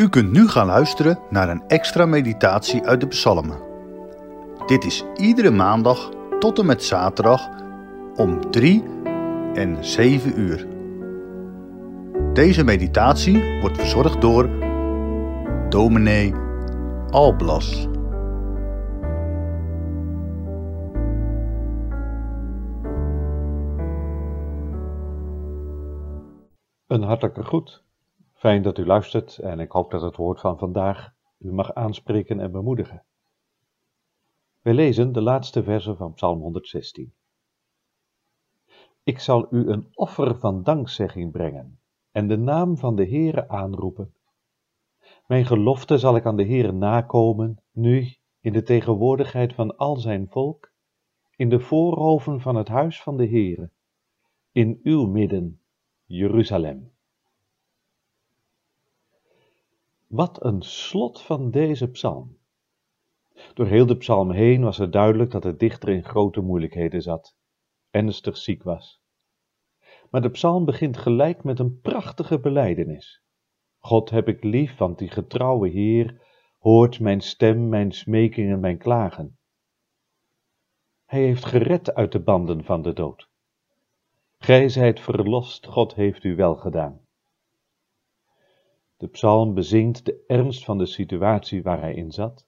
U kunt nu gaan luisteren naar een extra meditatie uit de Psalmen. Dit is iedere maandag tot en met zaterdag om 3 en 7 uur. Deze meditatie wordt verzorgd door dominee Alblas. Een hartelijke groet. Fijn dat u luistert en ik hoop dat het woord van vandaag u mag aanspreken en bemoedigen. We lezen de laatste versen van Psalm 116. Ik zal u een offer van dankzegging brengen en de naam van de Heere aanroepen. Mijn gelofte zal ik aan de Heere nakomen, nu in de tegenwoordigheid van al zijn volk, in de voorhoven van het huis van de Heere, in uw midden, Jeruzalem. Wat een slot van deze psalm. Door heel de psalm heen was het duidelijk dat de dichter in grote moeilijkheden zat, ernstig ziek was. Maar de psalm begint gelijk met een prachtige belijdenis. God heb ik lief, want die getrouwe Heer hoort mijn stem, mijn smekingen, mijn klagen. Hij heeft gered uit de banden van de dood. Gij zijt verlost, God heeft u wel gedaan. De psalm bezingt de ernst van de situatie waar hij in zat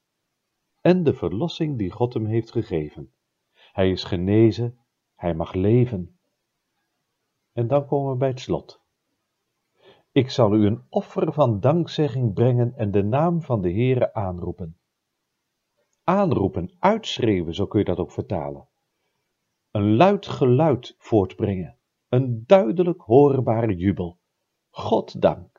en de verlossing die God hem heeft gegeven. Hij is genezen, hij mag leven. En dan komen we bij het slot. Ik zal u een offer van dankzegging brengen en de naam van de Heere aanroepen. Aanroepen, uitschreeuwen, zo kun je dat ook vertalen. Een luid geluid voortbrengen, een duidelijk hoorbare jubel. God dank.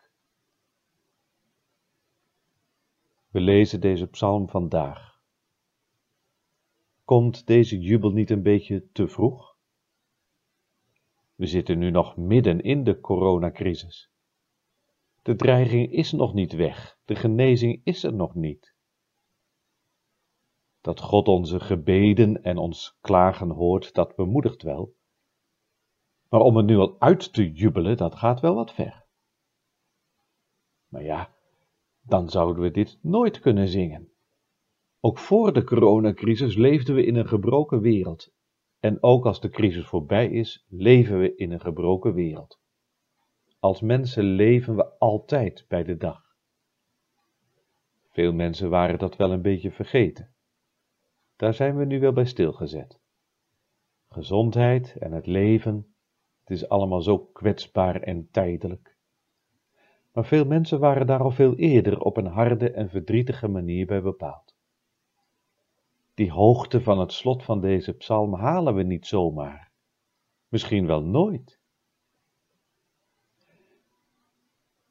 We lezen deze psalm vandaag. Komt deze jubel niet een beetje te vroeg? We zitten nu nog midden in de coronacrisis. De dreiging is nog niet weg, de genezing is er nog niet. Dat God onze gebeden en ons klagen hoort, dat bemoedigt wel. Maar om het nu al uit te jubelen, dat gaat wel wat ver. Maar ja, dan zouden we dit nooit kunnen zingen. Ook voor de coronacrisis leefden we in een gebroken wereld. En ook als de crisis voorbij is, leven we in een gebroken wereld. Als mensen leven we altijd bij de dag. Veel mensen waren dat wel een beetje vergeten. Daar zijn we nu wel bij stilgezet. Gezondheid en het leven, het is allemaal zo kwetsbaar en tijdelijk maar veel mensen waren daar al veel eerder op een harde en verdrietige manier bij bepaald. Die hoogte van het slot van deze psalm halen we niet zomaar, misschien wel nooit.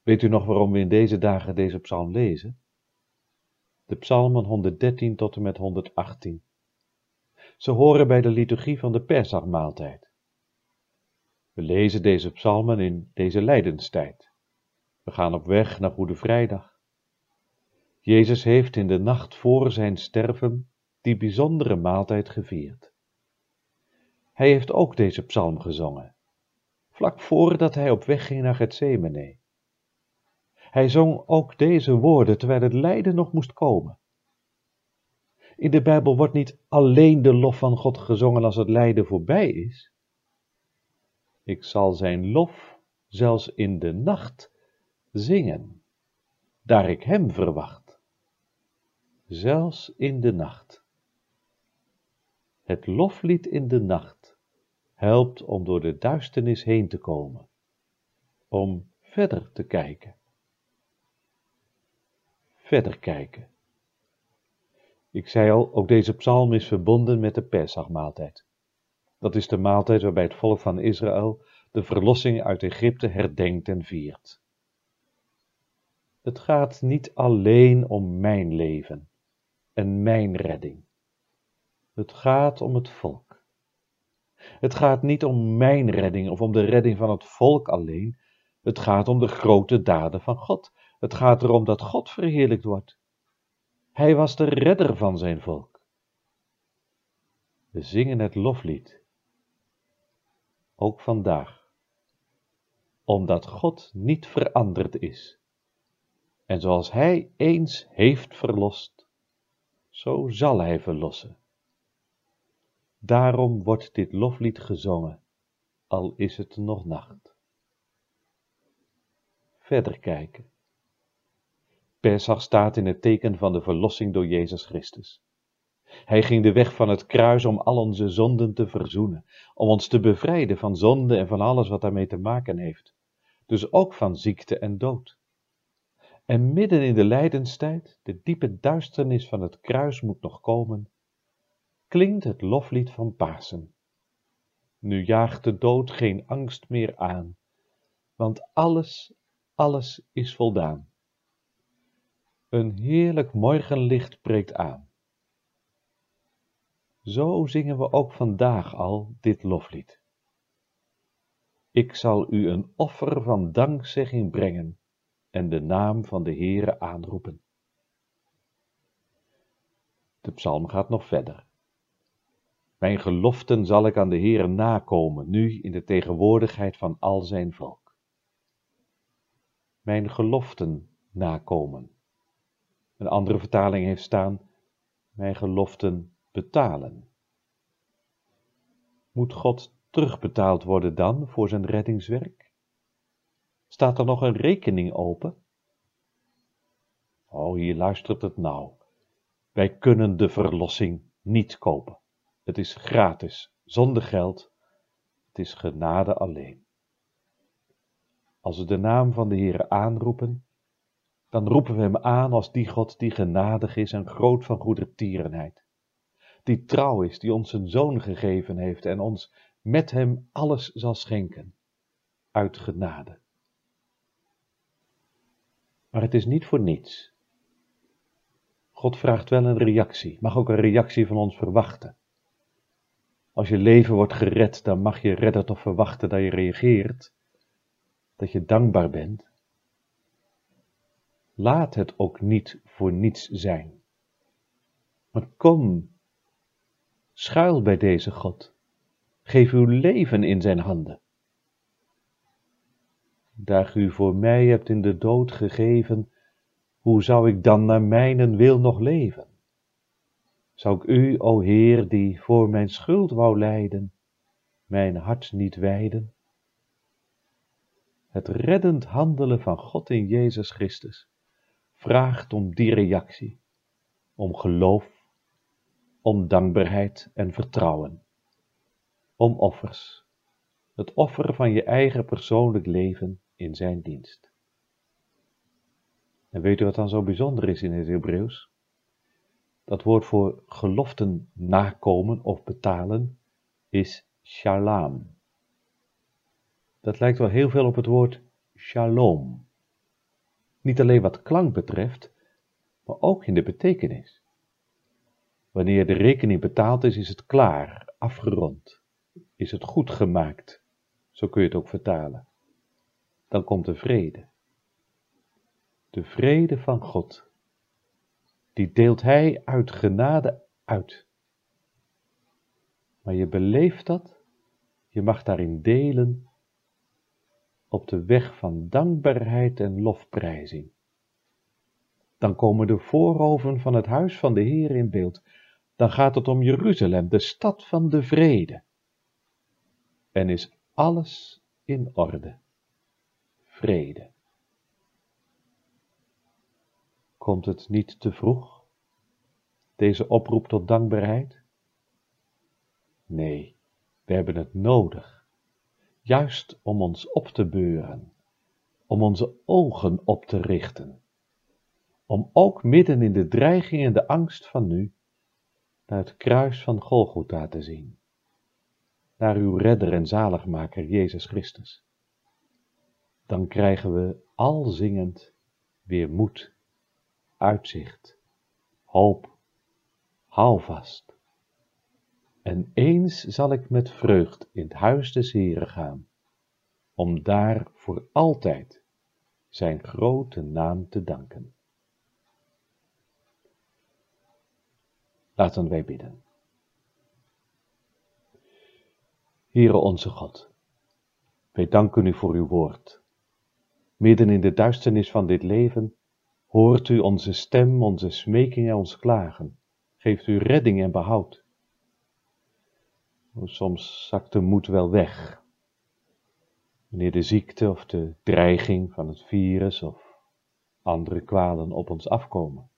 Weet u nog waarom we in deze dagen deze psalm lezen? De psalmen 113 tot en met 118. Ze horen bij de liturgie van de Pesachmaaltijd. We lezen deze psalmen in deze lijdenstijd we gaan op weg naar Goede Vrijdag. Jezus heeft in de nacht voor zijn sterven die bijzondere maaltijd gevierd. Hij heeft ook deze psalm gezongen, vlak voordat hij op weg ging naar Gethsemane. Hij zong ook deze woorden terwijl het lijden nog moest komen. In de Bijbel wordt niet alleen de lof van God gezongen als het lijden voorbij is. Ik zal zijn lof zelfs in de nacht zingen, daar ik hem verwacht, zelfs in de nacht. Het loflied in de nacht helpt om door de duisternis heen te komen, om verder te kijken. Verder kijken. Ik zei al, ook deze psalm is verbonden met de Pesachmaaltijd. Dat is de maaltijd waarbij het volk van Israël de verlossing uit Egypte herdenkt en viert. Het gaat niet alleen om mijn leven en mijn redding. Het gaat om het volk. Het gaat niet om mijn redding of om de redding van het volk alleen. Het gaat om de grote daden van God. Het gaat erom dat God verheerlijkt wordt. Hij was de redder van zijn volk. We zingen het loflied. Ook vandaag. Omdat God niet veranderd is En zoals Hij eens heeft verlost, zo zal Hij verlossen. Daarom wordt dit loflied gezongen, al is het nog nacht. Verder kijken. Pesach staat in het teken van de verlossing door Jezus Christus. Hij ging de weg van het kruis om al onze zonden te verzoenen, om ons te bevrijden van zonde en van alles wat daarmee te maken heeft, dus ook van ziekte en dood. En midden in de lijdenstijd, de diepe duisternis van het kruis moet nog komen, klinkt het loflied van Pasen. Nu jaagt de dood geen angst meer aan, want alles, alles is voldaan. Een heerlijk morgenlicht breekt aan. Zo zingen we ook vandaag al dit loflied. Ik zal u een offer van dankzegging brengen en de naam van de Heere aanroepen. De psalm gaat nog verder. Mijn geloften zal ik aan de Heere nakomen, nu in de tegenwoordigheid van al zijn volk. Mijn geloften nakomen. Een andere vertaling heeft staan, mijn geloften betalen. Moet God terugbetaald worden dan voor zijn reddingswerk? Staat er nog een rekening open? Oh, hier luistert het nou. Wij kunnen de verlossing niet kopen. Het is gratis, zonder geld. Het is genade alleen. Als we de naam van de Heere aanroepen, dan roepen we hem aan als die God die genadig is en groot van goedertierenheid, die trouw is, die ons zijn zoon gegeven heeft en ons met hem alles zal schenken, uit genade. Maar het is niet voor niets. God vraagt wel een reactie, mag ook een reactie van ons verwachten. Als je leven wordt gered, dan mag je redder toch verwachten dat je reageert, dat je dankbaar bent. Laat het ook niet voor niets zijn. Maar kom, schuil bij deze God. Geef uw leven in zijn handen. Daar u voor mij hebt in de dood gegeven, hoe zou ik dan naar mijnen wil nog leven? Zou ik u, o Heer, die voor mijn schuld wou lijden, mijn hart niet wijden? Het reddend handelen van God in Jezus Christus vraagt om die reactie, om geloof, om dankbaarheid en vertrouwen, om offers, het offer van je eigen persoonlijk leven in zijn dienst. En weet u wat dan zo bijzonder is in het Hebreeuws? Dat woord voor geloften nakomen of betalen is shalom. Dat lijkt wel heel veel op het woord shalom. Niet alleen wat klank betreft, maar ook in de betekenis. Wanneer de rekening betaald is, is het klaar, afgerond, is het goed gemaakt. Zo kun je het ook vertalen. Dan komt de vrede. De vrede van God die deelt Hij uit genade uit. Maar je beleeft dat, je mag daarin delen op de weg van dankbaarheid en lofprijzing. Dan komen de voorhoven van het huis van de Heer in beeld. Dan gaat het om Jeruzalem, de stad van de vrede. En is alles in orde. Vrede. Komt het niet te vroeg, deze oproep tot dankbaarheid? Nee, we hebben het nodig, juist om ons op te beuren, om onze ogen op te richten, om ook midden in de dreiging en de angst van nu naar het kruis van Golgotha te zien, naar uw redder en zaligmaker Jezus Christus. Dan krijgen we al zingend weer moed uitzicht, hoop, hou vast. En eens zal ik met vreugd in het huis des Heren gaan, om daar voor altijd zijn grote naam te danken. Laten wij bidden. Heere onze God, wij danken u voor uw woord. Midden in de duisternis van dit leven Hoort u onze stem, onze smeking en ons klagen. Geeft u redding en behoud. Soms zakt de moed wel weg. Wanneer de ziekte of de dreiging van het virus of andere kwalen op ons afkomen.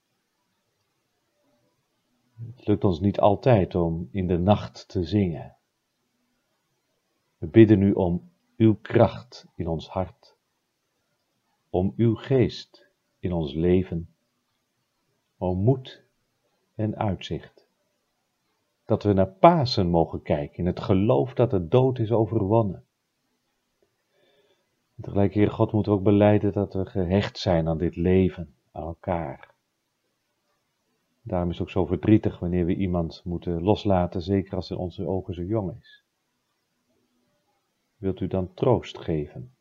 Het lukt ons niet altijd om in de nacht te zingen. We bidden u om uw kracht in ons hart, om uw geest in ons leven, om moed en uitzicht. Dat we naar Pasen mogen kijken in het geloof dat de dood is overwonnen. En tegelijk, Heer God, moeten we ook beleiden dat we gehecht zijn aan dit leven, aan elkaar. Daarom is het ook zo verdrietig wanneer we iemand moeten loslaten, zeker als in onze ogen zo jong is. Wilt u dan troost geven?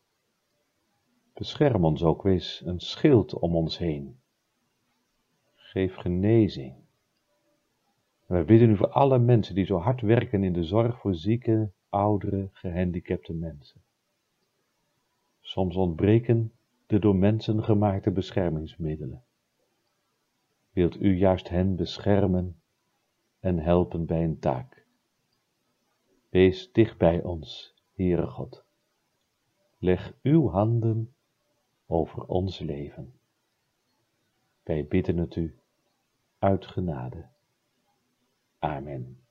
Bescherm ons ook, wees een schild om ons heen. Geef genezing. En wij bidden u voor alle mensen die zo hard werken in de zorg voor zieke, oudere, gehandicapte mensen. Soms ontbreken de door mensen gemaakte beschermingsmiddelen. Wilt u juist hen beschermen en helpen bij een taak. Wees dicht bij ons, Heere God, leg uw handen over ons leven. Wij bidden het u uit genade. Amen.